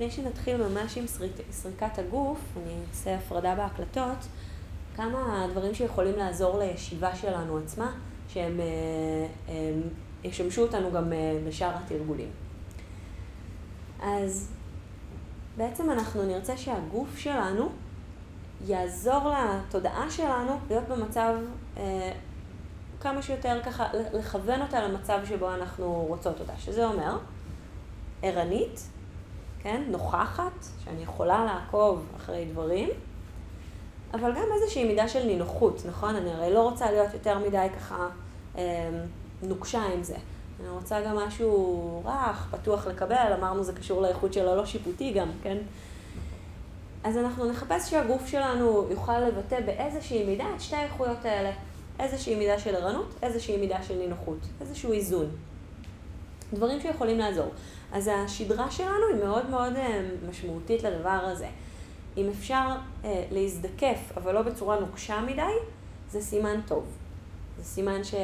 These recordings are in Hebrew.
לפני שנתחיל ממש עם סריק, סריקת הגוף, אני אעשה הפרדה בהקלטות, כמה דברים שיכולים לעזור לישיבה שלנו עצמה, שהם אה, ישמשו אותנו גם אה, בשאר התרגולים. אז בעצם אנחנו נרצה שהגוף שלנו יעזור לתודעה שלנו להיות במצב אה, כמה שיותר ככה, לכוון אותה למצב שבו אנחנו רוצות אותה, שזה אומר ערנית, כן, נוכחת, שאני יכולה לעקוב אחרי דברים, אבל גם איזושהי מידה של נינוחות, נכון? אני הרי לא רוצה להיות יותר מדי ככה אה, נוקשה עם זה. אני רוצה גם משהו רך, פתוח לקבל, אמרנו זה קשור לאיכות של הלא שיפוטי גם, כן? אז אנחנו נחפש שהגוף שלנו יוכל לבטא באיזושהי מידה את שתי האיכויות האלה. איזושהי מידה של ערנות, איזושהי מידה של נינוחות, איזשהו איזון. דברים שיכולים לעזור. אז השדרה שלנו היא מאוד מאוד אה, משמעותית לדבר הזה. אם אפשר אה, להזדקף, אבל לא בצורה נוקשה מדי, זה סימן טוב. זה סימן ש...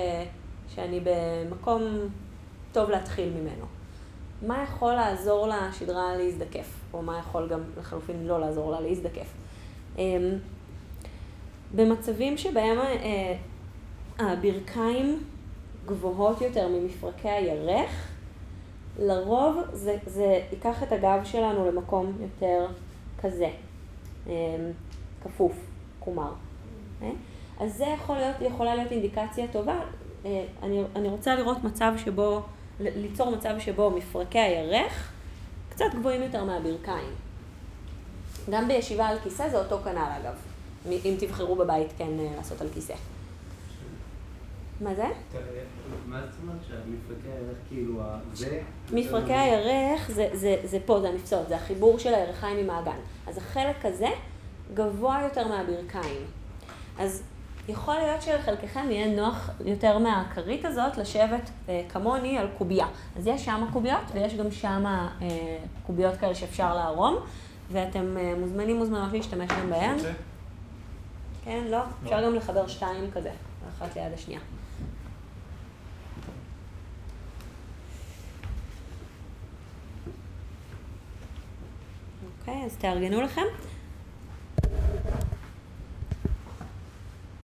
שאני במקום טוב להתחיל ממנו. מה יכול לעזור לשדרה להזדקף, או מה יכול גם לחלופין לא לעזור לה להזדקף. אמ, במצבים שבהם אה, הברכיים גבוהות יותר ממפרקי הירך, לרוב זה, זה ייקח את הגב שלנו למקום יותר כזה, אמ, כפוף, כומר. אה? אז זה יכול להיות, יכולה להיות אינדיקציה טובה. אה, אני, אני רוצה לראות מצב שבו ליצור מצב שבו מפרקי הירך קצת גבוהים יותר מהברכיים. גם בישיבה על כיסא זה אותו כנ"ל אגב, אם תבחרו בבית כן אה, לעשות על כיסא. מה זה? מה זאת אומרת שהמפרקי הירך כאילו, זה... מפרקי הירך זה, זה, זה פה, זה הנפסעות, זה החיבור של הירכיים עם האגן. אז החלק הזה גבוה יותר מהברכיים. אז יכול להיות שלחלקכם יהיה נוח יותר מהכרית הזאת לשבת אה, כמוני על קובייה. אז יש שם קוביות ויש גם שם אה, קוביות כאלה שאפשר לערום, ואתם אה, מוזמנים מוזמנות להשתמש גם בהן. כן, לא? לא? אפשר גם לחבר שתיים כזה, אחת ליד השנייה. אז תארגנו לכם.